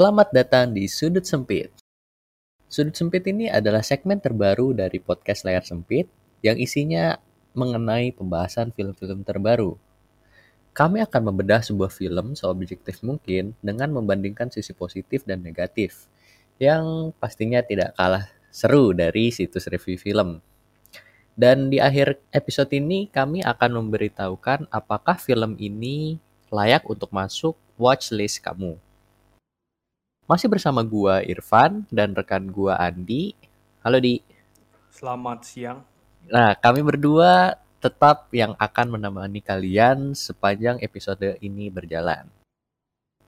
Selamat datang di Sudut Sempit. Sudut Sempit ini adalah segmen terbaru dari podcast Layar Sempit yang isinya mengenai pembahasan film-film terbaru. Kami akan membedah sebuah film seobjektif mungkin dengan membandingkan sisi positif dan negatif, yang pastinya tidak kalah seru dari situs review film. Dan di akhir episode ini kami akan memberitahukan apakah film ini layak untuk masuk watchlist kamu. Masih bersama gua Irfan dan rekan gua Andi. Halo Di. Selamat siang. Nah, kami berdua tetap yang akan menemani kalian sepanjang episode ini berjalan.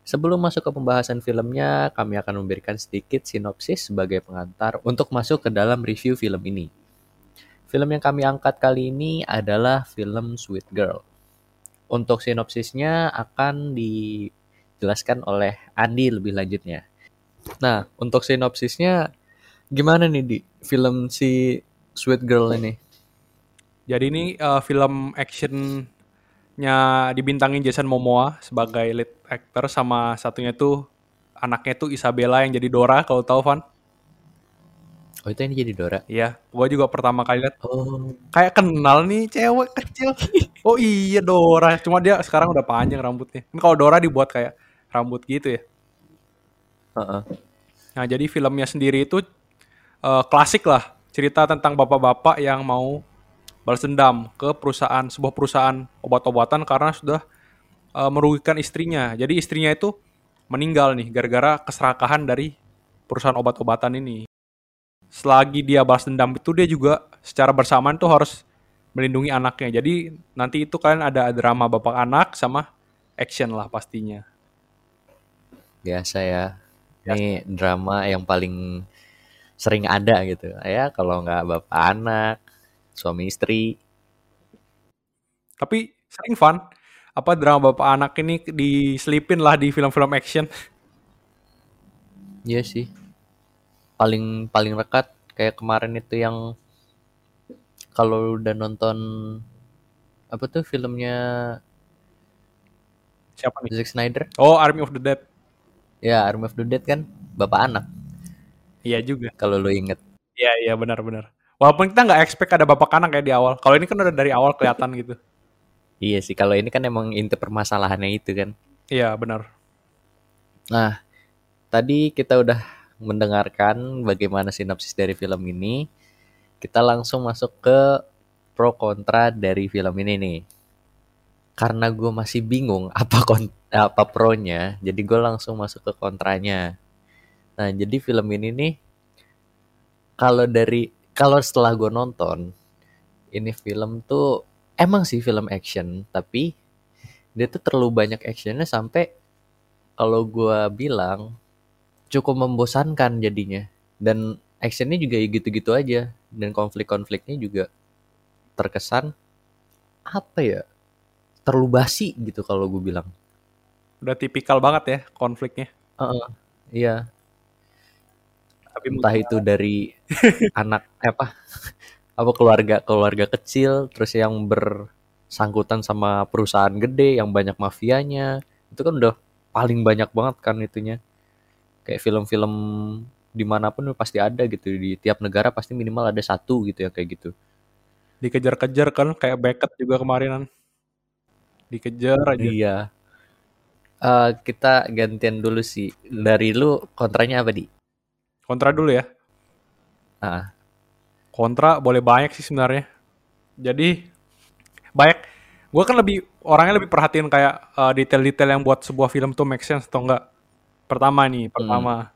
Sebelum masuk ke pembahasan filmnya, kami akan memberikan sedikit sinopsis sebagai pengantar untuk masuk ke dalam review film ini. Film yang kami angkat kali ini adalah film Sweet Girl. Untuk sinopsisnya akan dijelaskan oleh Andi lebih lanjutnya. Nah, untuk sinopsisnya gimana nih di film si Sweet Girl ini? Jadi ini uh, film actionnya dibintangin Jason Momoa sebagai lead actor sama satunya tuh anaknya tuh Isabella yang jadi Dora kalau tahu Van. Oh itu yang jadi Dora? Iya, gua juga pertama kali lihat. Oh. Kayak kenal nih cewek kecil. oh iya Dora, cuma dia sekarang udah panjang rambutnya. Kan kalau Dora dibuat kayak rambut gitu ya. Uh-uh. Nah, jadi filmnya sendiri itu uh, klasik lah, cerita tentang bapak-bapak yang mau balas dendam ke perusahaan sebuah perusahaan obat-obatan karena sudah uh, merugikan istrinya. Jadi istrinya itu meninggal nih gara-gara keserakahan dari perusahaan obat-obatan ini. Selagi dia balas dendam itu dia juga secara bersamaan tuh harus melindungi anaknya. Jadi nanti itu kalian ada drama bapak anak sama action lah pastinya. Biasa ya. Ini drama yang paling sering ada gitu. Ya kalau nggak bapak anak, suami istri. Tapi sering fun. Apa drama bapak anak ini diselipin lah di film-film action. Iya sih. Paling paling rekat kayak kemarin itu yang kalau udah nonton apa tuh filmnya Siapa nih? Zack Snyder? Oh, Army of the Dead. Ya, Army of the Dead kan bapak anak. Iya juga. Kalau lo inget. Iya, iya benar-benar. Walaupun kita nggak expect ada bapak anak kayak di awal. Kalau ini kan udah dari awal kelihatan gitu. Iya sih, kalau ini kan emang inti permasalahannya itu kan. Iya, benar. Nah, tadi kita udah mendengarkan bagaimana sinopsis dari film ini. Kita langsung masuk ke pro kontra dari film ini nih. Karena gue masih bingung apa kon apa pro-nya, jadi gue langsung masuk ke kontranya. Nah, jadi film ini nih kalau dari kalau setelah gue nonton ini film tuh emang sih film action, tapi dia tuh terlalu banyak actionnya sampai kalau gue bilang cukup membosankan jadinya dan actionnya juga gitu-gitu aja dan konflik-konfliknya juga terkesan apa ya terlalu basi gitu kalau gue bilang. Udah tipikal banget ya konfliknya. Heeh, iya. Tapi entah itu dari anak apa apa keluarga keluarga kecil terus yang bersangkutan sama perusahaan gede yang banyak mafianya. Itu kan udah paling banyak banget kan itunya. Kayak film-film di mana pun pasti ada gitu. Di tiap negara pasti minimal ada satu gitu ya kayak gitu. Dikejar-kejar kan kayak Beckett juga kemarinan. Dikejar aja. iya Eh, kita gantian dulu sih dari lu kontranya apa di Kontra dulu ya. ah Kontra boleh banyak sih sebenarnya. Jadi banyak. Gue kan lebih orangnya lebih perhatiin kayak uh, detail-detail yang buat sebuah film tuh make sense atau enggak. Pertama nih, pertama.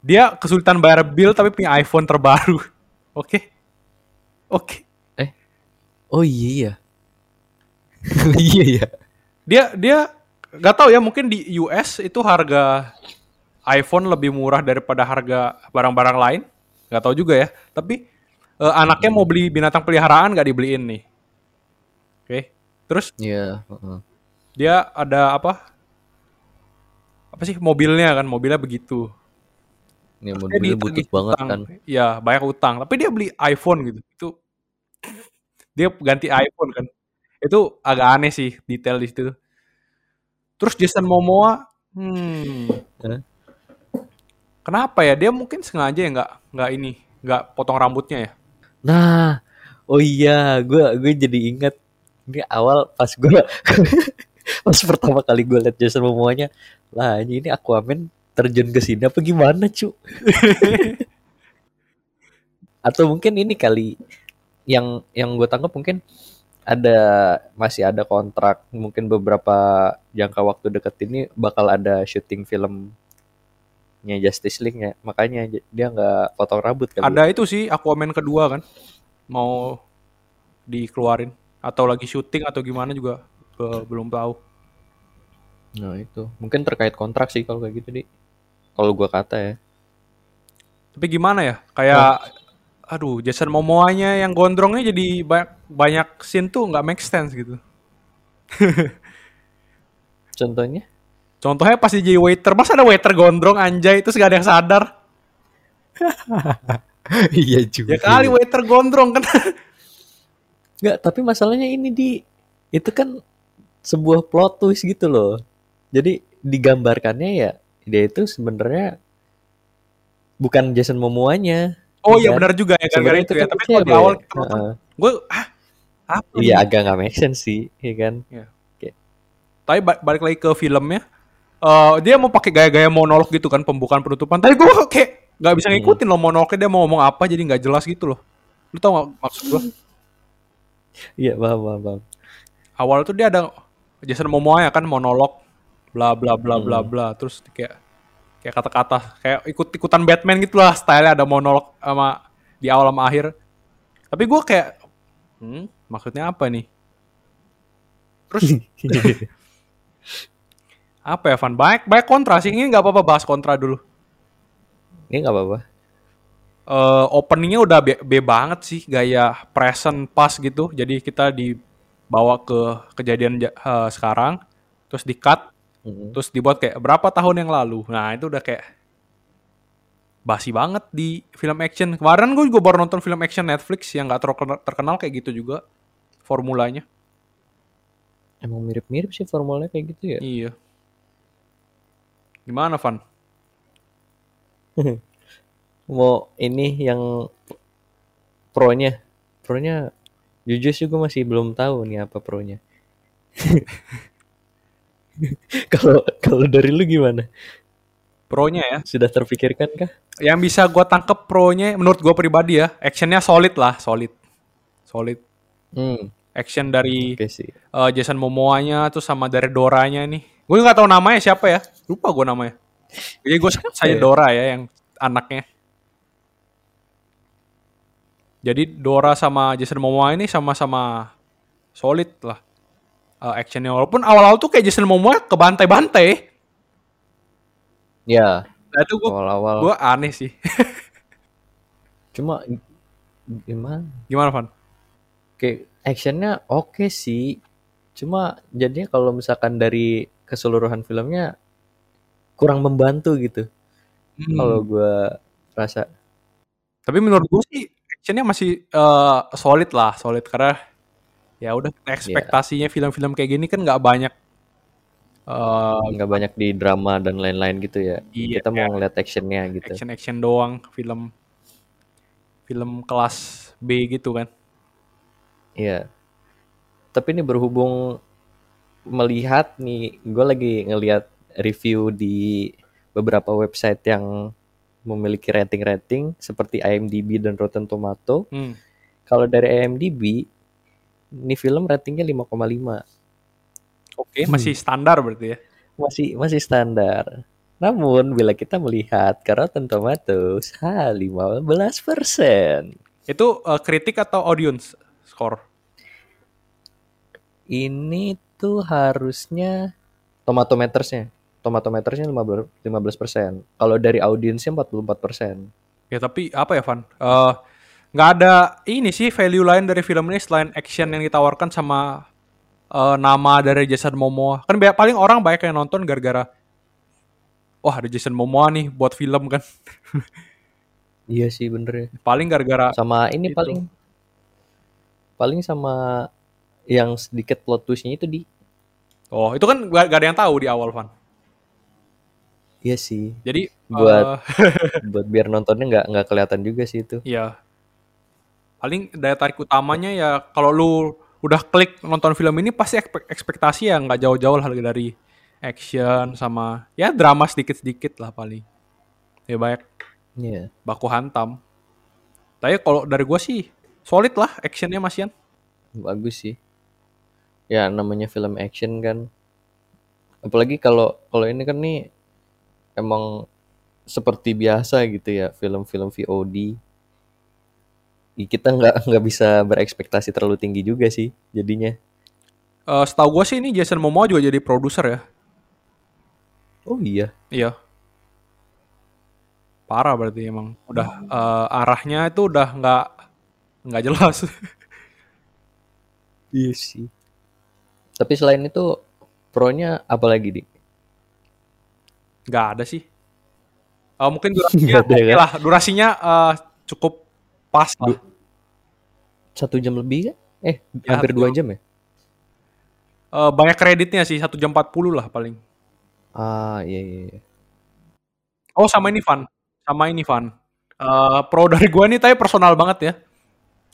Dia kesulitan bayar bill tapi punya iPhone terbaru. Oke. Oke. oh iya iya iya ya Dia dia nggak tahu ya mungkin di US itu harga iPhone lebih murah daripada harga barang-barang lain. Nggak tahu juga ya. Tapi eh, anaknya mau beli binatang peliharaan nggak dibeliin nih. Oke. Terus iya heeh. dia ada apa? Apa sih mobilnya kan? Mobilnya begitu. Ini Dia mobil ditagih butuh banget utang. kan. Iya, banyak utang. Tapi dia beli iPhone gitu. Itu dia ganti iPhone kan. Itu agak aneh sih detail di situ. Terus Jason Momoa, hmm? Kenapa ya? Dia mungkin sengaja ya nggak nggak ini nggak potong rambutnya ya. Nah, oh iya, gue gue jadi inget ini awal pas gue pas pertama kali gue liat Jason Momoa-nya, lah ini Aquaman terjun ke sini apa gimana cu? Atau mungkin ini kali yang yang gue tangkap mungkin ada masih ada kontrak mungkin beberapa jangka waktu dekat ini bakal ada syuting filmnya Justice League ya makanya dia nggak potong rambut kali Ada itu sih Aquaman kedua kan mau dikeluarin. Atau lagi syuting atau gimana juga belum tahu. nah itu. Mungkin terkait kontrak sih kalau kayak gitu di. Kalau gua kata ya. Tapi gimana ya? Kayak aduh Jason Momoa-nya yang gondrongnya jadi banyak banyak scene tuh nggak make sense gitu. contohnya Contohnya pas dia jadi waiter, masa ada waiter gondrong anjay terus gak ada yang sadar. iya juga Ya kali waiter gondrong kan. nggak tapi masalahnya ini di itu kan sebuah plot twist gitu loh jadi digambarkannya ya dia itu sebenarnya bukan Jason Momoa-nya Oh Iya iya benar juga ya gara-gara Sebenarnya itu ya. Tapi kalau di awal kita Heeh. gue ah apa Iya nih? agak nggak make sense sih, ya kan? Tapi ba- balik lagi ke filmnya, eh dia mau pakai gaya-gaya monolog gitu kan pembukaan penutupan. Tapi gue kayak nggak bisa ngikutin loh monolognya dia mau ngomong apa jadi nggak jelas gitu loh. Lu tau gak maksud gue? Iya paham paham. paham. Awal tuh dia ada Jason Momoa ya kan monolog bla bla bla bla bla terus kayak kayak kata-kata kayak ikut-ikutan Batman gitu lah style ada monolog sama di awal sama akhir. Tapi gue kayak hmm, maksudnya apa nih? Terus apa ya Van? Baik baik kontra sih ini nggak apa-apa bahas kontra dulu. Ini nggak apa-apa. eh openingnya udah B, B banget sih gaya present pas gitu jadi kita dibawa ke kejadian ja- eh, sekarang terus di cut Mhm. terus dibuat kayak berapa tahun yang lalu nah itu udah kayak basi banget di film action kemarin gue juga baru nonton film action Netflix yang nggak terkenal, terkenal kayak gitu juga formulanya Emang mirip-mirip sih formulanya kayak gitu ya. iya gimana Van Mau ini yang pro-nya, pro-nya jujur sih gue masih belum tahu nih apa pro-nya. Kalau kalau dari lu gimana? pro-nya ya Sudah terpikirkan kah? yang bisa gue tangkep pro-nya menurut gue pribadi ya actionnya solid lah solid solid Hmm, action dari oke sih. eh, Jason Momoa-nya terus sama dari Dora-nya nih. Gue nggak tahu namanya siapa ya. Lupa gue namanya. Jadi gue sebut saja ya? Dora ya yang anaknya. Jadi Dora sama Jason Momoa ini sama-sama solid lah eh, actionnya. Walaupun awal-awal tuh kayak Jason Momoa kebantai-bantai. Ya, Nah itu gue awal-awal. gue aneh sih. Cuma gimana? Gimana Van? Kayak actionnya oke sih. Cuma jadinya kalau misalkan dari keseluruhan filmnya kurang membantu gitu. Hmm. Kalau gua rasa. Tapi menurut gue sih actionnya masih eh, solid lah, solid karena ya udah ekspektasinya film-film kayak gini kan nggak banyak. eh nggak banyak di drama dan lain-lain gitu ya. Iya, Kita mau ngeliat actionnya gitu. action-action doang, film film kelas B gitu kan. Iya. Tapi ini berhubung melihat nih, gue lagi ngeliat review di beberapa website yang memiliki rating-rating seperti IMDb dan Rotten Tomato. Hmm. Kalau dari IMDb, ini film ratingnya 5,5. Oke, masih standar berarti ya. Masih masih standar. Namun bila kita melihat Rotten Tomatoes, ha 15%. Itu eh, kritik atau audience score? Ini tuh harusnya tomatometersnya. Tomatometersnya 15 15%. Kalau dari audiensnya 44%. Ya tapi apa ya Van? Eh, nggak ada ini sih value lain dari film ini selain action yang ditawarkan sama eh, nama dari Jason Momoa. Kan banyak- paling orang banyak yang nonton gara-gara wah ada Jason Momoa nih buat film kan. Iya sih bener ya. Paling gara-gara Sama ini Itu. paling paling sama yang sedikit plot twistnya itu di oh itu kan gak, gak ada yang tahu di awal Van. Iya sih. Jadi Buat eh, buat biar nontonnya nggak nggak kelihatan juga sih itu. ya paling daya tarik utamanya ya kalau lu udah klik nonton film ini pasti ekspektasi ya nggak jauh-jauh lah dari action sama ya drama sedikit-sedikit lah paling. Ya banyak Iya. baku hantam. Tapi kalau dari gua sih solid lah actionnya Mas Yan. Bagus sih. Ya namanya film action kan. Apalagi kalau kalau ini kan nih emang seperti biasa gitu ya film-film VOD. Kita nggak nggak bisa berekspektasi terlalu tinggi juga sih jadinya. Eh setahu gua sih ini Jason Momoa juga jadi produser ya. Oh iya. Iya. Parah berarti emang udah eh, arahnya itu udah nggak nggak jelas. Iya sih. Tapi selain itu pro-nya apa lagi, Dik? Nggak ada sih. Eh, mungkin durasinya ada, kan? lah. Durasinya eh, cukup pas lah. Satu jam lebih kan? Eh, Ya, hampir dua jam. ya? Eh, banyak kreditnya sih satu jam 40 lah paling. Ah, iya iya. iya. Oh sama ini Van, sama ini Van. Eh, pro dari gua nih tapi personal banget ya.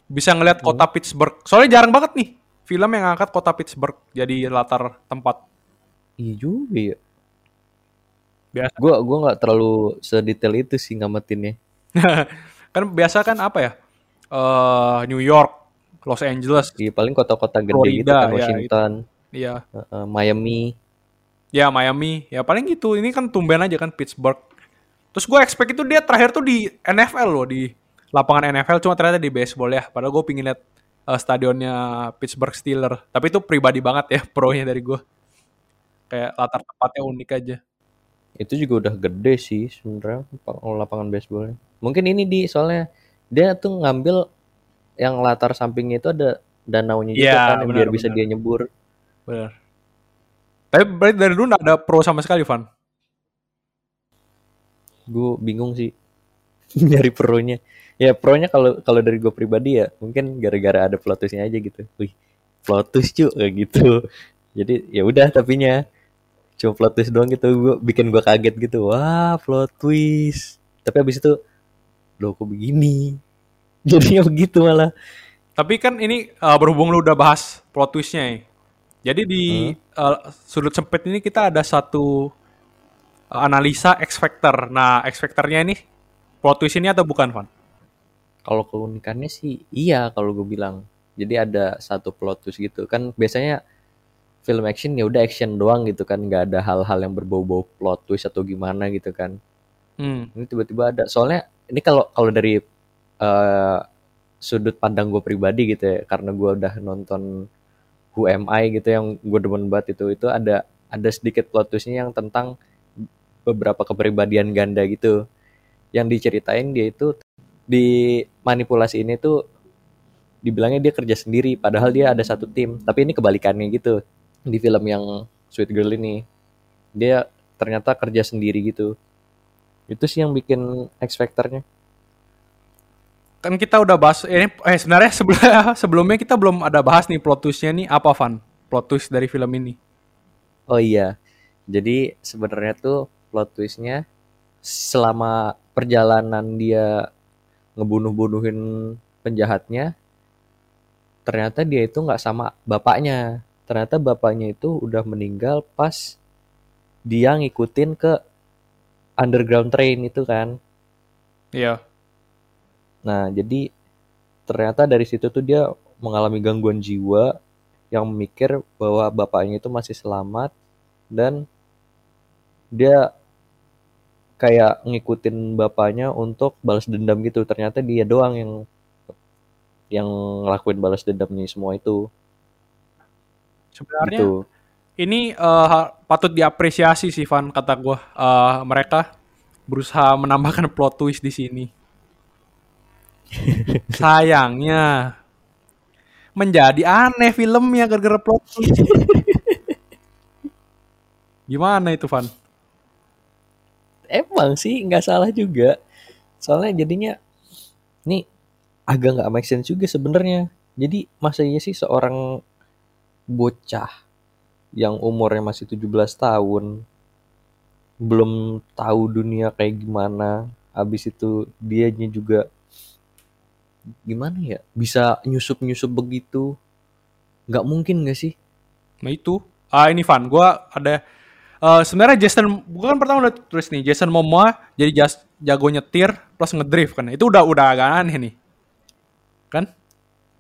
Bisa ngelihat Hmm. kota Pittsburgh. Soalnya jarang banget nih film yang ngangkat kota Pittsburgh jadi latar tempat. Iya juga ya. Biasa Gua gua nggak terlalu sedetail itu sih ngamatinnya. kan biasa kan apa ya? Eh New York, Los Angeles, Iya paling kota-kota gede gitu Florida, kan ya, Washington, iya. eh, Miami. Ya Miami, ya paling gitu. Ini kan tumben aja kan Pittsburgh. Terus gue expect itu dia terakhir tuh di NFL loh di lapangan NFL, cuma ternyata di baseball ya. Padahal gue pingin lihat eh, stadionnya Pittsburgh Steelers. Tapi itu pribadi banget ya pro-nya dari gue. Kayak latar tempatnya unik aja. Itu juga udah gede sih sebenarnya lap- lapangan baseballnya. Mungkin ini di soalnya dia tuh ngambil yang latar sampingnya itu ada danaunya juga Iya, kan benar, biar bisa benar. dia nyebur. Bener. Tapi berarti dari dulu ada pro sama sekali, Van. Gue bingung sih nyari pro-nya. Ya pro-nya kalau kalau dari gue pribadi ya mungkin gara-gara ada plot twist-nya aja gitu. Wih, plot twist cuy kayak gitu. Jadi ya udah tapinya cuma plot twist doang gitu gue bikin gue kaget gitu. Wah, plot twist. Tapi abis itu loh kok begini? Jadinya begitu malah. Tapi kan ini eh, berhubung lu udah bahas plot twist-nya ya. Jadi di eh, sudut sempit ini kita ada satu eh, analisa X Factor. Nah, X Factor-nya ini plot twist ini atau bukan, Van? Kalau keunikannya sih iya kalau gue bilang. Jadi ada satu plot twist gitu. Kan biasanya film action ya udah action doang gitu kan, nggak ada hal-hal yang berbau-bau plot twist atau gimana gitu kan. Hmm. Ini tiba-tiba ada. Soalnya ini kalau kalau dari eh, sudut pandang gue pribadi gitu ya, karena gue udah nonton Who Am I gitu yang gue demen banget itu, itu ada ada sedikit plot twistnya yang tentang beberapa kepribadian ganda gitu. Yang diceritain dia itu di manipulasi ini tuh dibilangnya dia kerja sendiri, padahal dia ada satu tim. Tapi ini kebalikannya gitu di film yang Sweet Girl ini. Dia ternyata kerja sendiri gitu. Itu sih yang bikin X Factor-nya. Kan kita udah bahas ini eh sebenarnya sebelum sebelumnya kita belum ada bahas nih plot twist-nya nih apa, Van? Plot twist dari film ini. Oh iya. Jadi sebenarnya tuh plot twist-nya selama perjalanan dia ngebunuh-bunuhin penjahatnya, ternyata dia itu nggak sama bapaknya. Ternyata bapaknya itu udah meninggal pas dia ngikutin ke underground train itu kan. Iya. Nah, jadi ternyata dari situ tuh dia mengalami gangguan jiwa yang mikir bahwa bapaknya itu masih selamat dan dia kayak ngikutin bapaknya untuk balas dendam gitu. Ternyata dia doang yang yang ngelakuin balas dendamnya semua itu. Sebenarnya Gitu. Ini eh, patut diapresiasi sih Van kata gua Eh, mereka berusaha menambahkan plot twist di sini. Sayangnya menjadi aneh filmnya gara-gara plot twist. Gimana itu Van? Emang sih nggak salah juga. Soalnya jadinya nih agak nggak make sense juga sebenarnya. Jadi masa iya sih seorang bocah yang umurnya masih 17 tahun belum tahu dunia kayak gimana. Habis itu dianya juga gimana ya bisa nyusup nyusup begitu. Nggak mungkin gak sih? Nah itu, ah ini Van, gue ada eh, sebenarnya Jason, gue kan pertama udah tulis nih Jason Momoa jadi jas, jago nyetir plus ngedrift kan, itu udah udah agak aneh nih, kan?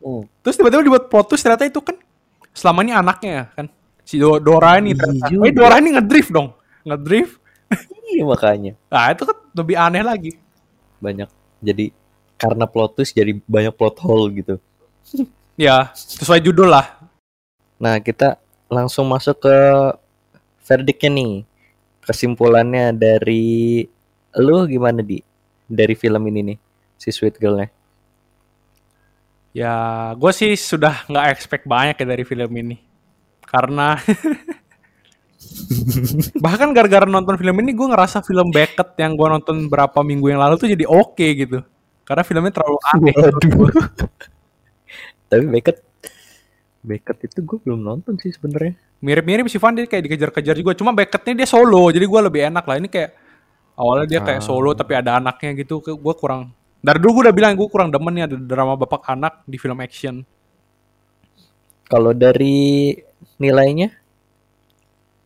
oh, Terus tiba-tiba dibuat plot twist ternyata itu kan selama ini anaknya kan, si Do- Dora ini Iya ternyata, eh Dora ini ngedrift dong, ngedrift, iya makanya. Nah itu kan lebih aneh lagi. banyak. Jadi karena plot twist jadi banyak plot hole gitu. Ya sesuai judul lah. nah kita langsung masuk ke verdictnya nih. Kesimpulannya dari lu gimana di? Dari film ini nih si Sweet Girl-nya. Ya gue sih sudah nggak expect banyak ya dari film ini, karena bahkan gara-gara nonton film ini gue ngerasa film Beckett yang gue nonton berapa minggu yang lalu tuh jadi oke gitu. Karena filmnya terlalu aneh. Waduh. tapi Beckett Beckett itu gue belum nonton sih sebenarnya. Mirip-mirip si Van dia kayak dikejar-kejar juga. Cuma Beckettnya dia solo jadi gue lebih enak lah. Ini kayak awalnya dia kayak solo tapi ada anaknya gitu. Gue kurang dari dulu gue udah bilang gue kurang demen ya ada drama bapak anak di film action. Kalau dari nilainya?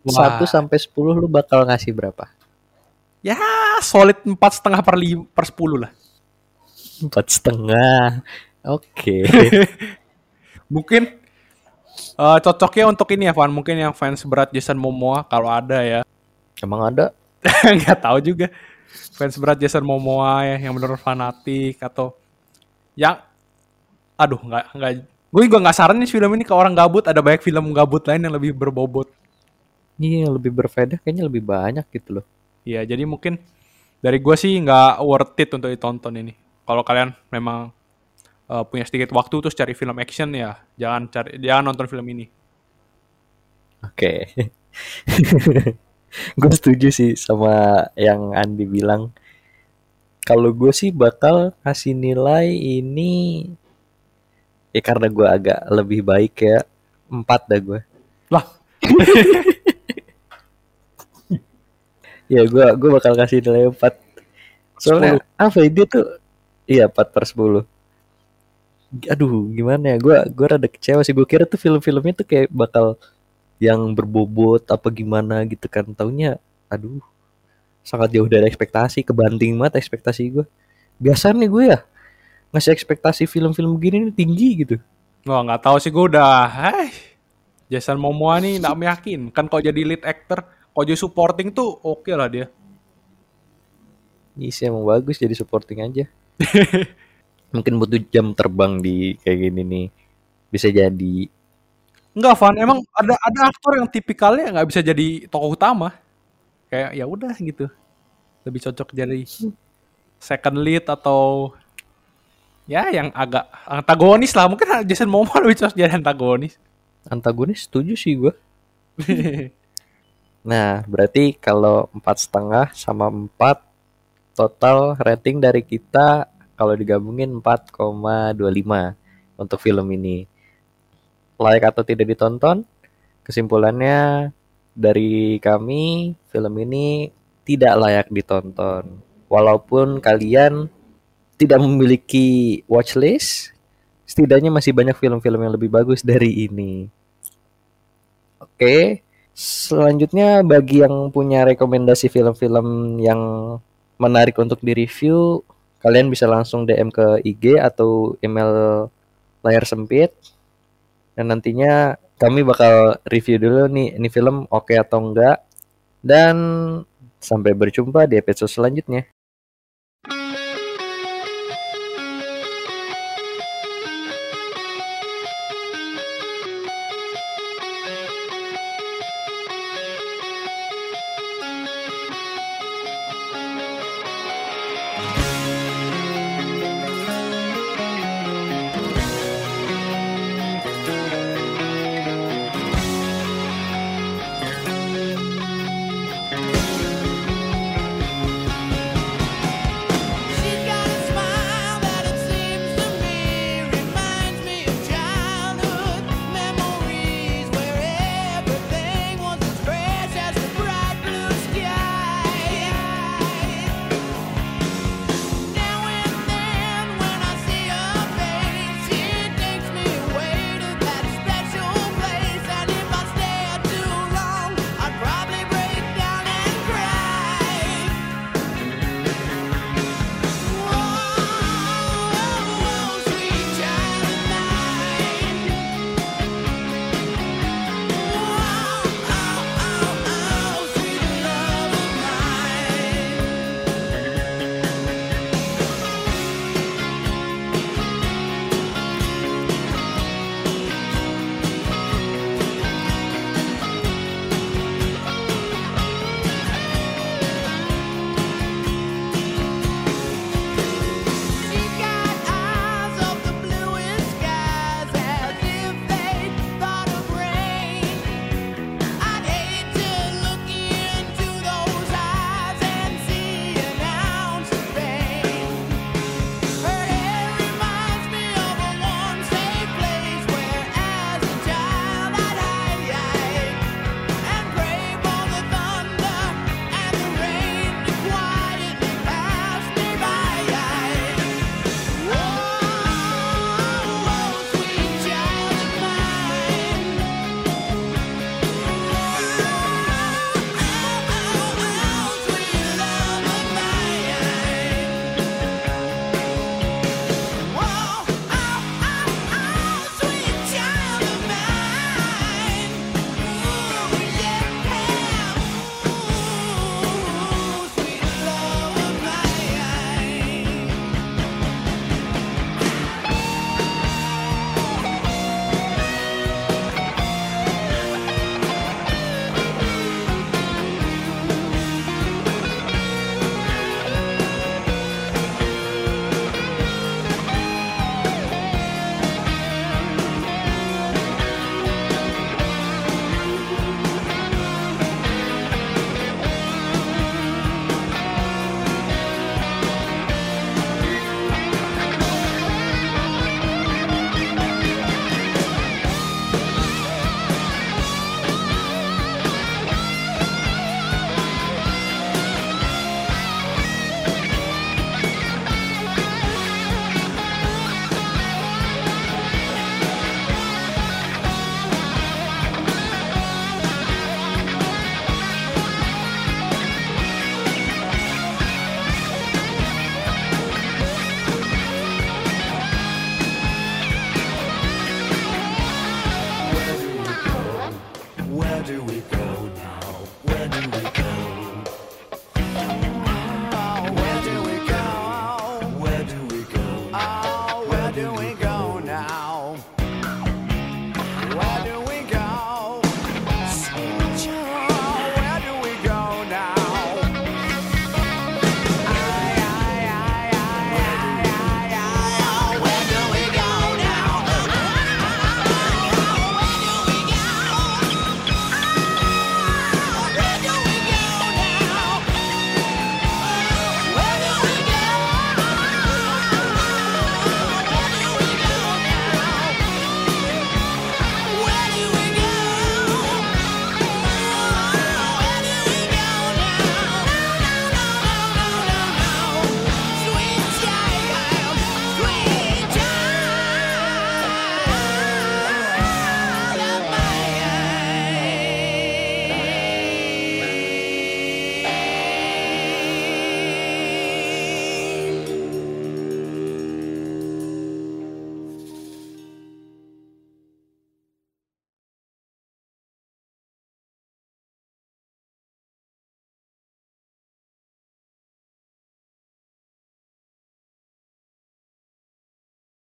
Wah. 1 sampai 10 lu bakal ngasih berapa? Ya solid empat setengah per lim- per sepuluh lah. Empat setengah. Oke. Mungkin eh, cocoknya untuk ini ya Van. Mungkin yang fans berat Jason Momoa kalau ada ya. Emang ada? Nggak tahu juga. Fans berat Jason Momoa ya yang bener fanatik atau yang aduh nggak nggak gue juga nggak saran nih film ini ke orang gabut ada banyak film gabut lain yang lebih berbobot Iya lebih berfaedah kayaknya lebih banyak gitu loh ya jadi mungkin dari gue sih nggak worth it untuk ditonton ini kalau kalian memang eh, punya sedikit waktu terus cari film action ya jangan cari jangan nonton film ini Oke. gue setuju sih sama yang Andi bilang. Kalau gue sih bakal kasih nilai ini ya karena gue agak lebih baik ya. Empat dah gue. lah. Ya gue gue bakal kasih nilai empat. Soalnya apa ya, dia tuh iya empat per sepuluh. Aduh gimana ya? Gue gue rada kecewa sih. Gue kira tuh film-filmnya tuh kayak bakal yang berbobot apa gimana gitu kan. Taunya aduh sangat jauh dari ekspektasi kebanting banget ekspektasi gue biasanya gue ya ngasih ekspektasi film-film gini nih tinggi gitu Wah nggak tahu sih gue udah, hai Jason Momoa nih nggak meyakinkan kalau jadi lead actor, kalau jadi supporting tuh oke lah dia. Iya sih emang bagus jadi supporting aja mungkin butuh jam terbang di kayak gini nih bisa jadi Enggak, Van, emang ada ada aktor yang tipikalnya nggak bisa jadi tokoh utama. Kayak ya udah gitu. Lebih cocok jadi second lead atau ya yang agak antagonis lah. Mungkin Jason Momoa lebih cocok jadi antagonis. antagonis? Setuju sih gue nah berarti kalau empat setengah sama empat total rating dari kita kalau digabungin 4,25 untuk film ini. Layak atau tidak ditonton? Kesimpulannya dari kami film ini tidak layak ditonton. Walaupun kalian tidak memiliki watchlist setidaknya masih banyak film-film yang lebih bagus dari ini. Oke selanjutnya bagi yang punya rekomendasi film-film yang menarik untuk direview kalian bisa langsung DM ke IG atau email layar sempit. Dan nantinya kami bakal review dulu nih ini film oke atau enggak. Dan sampai berjumpa di episode selanjutnya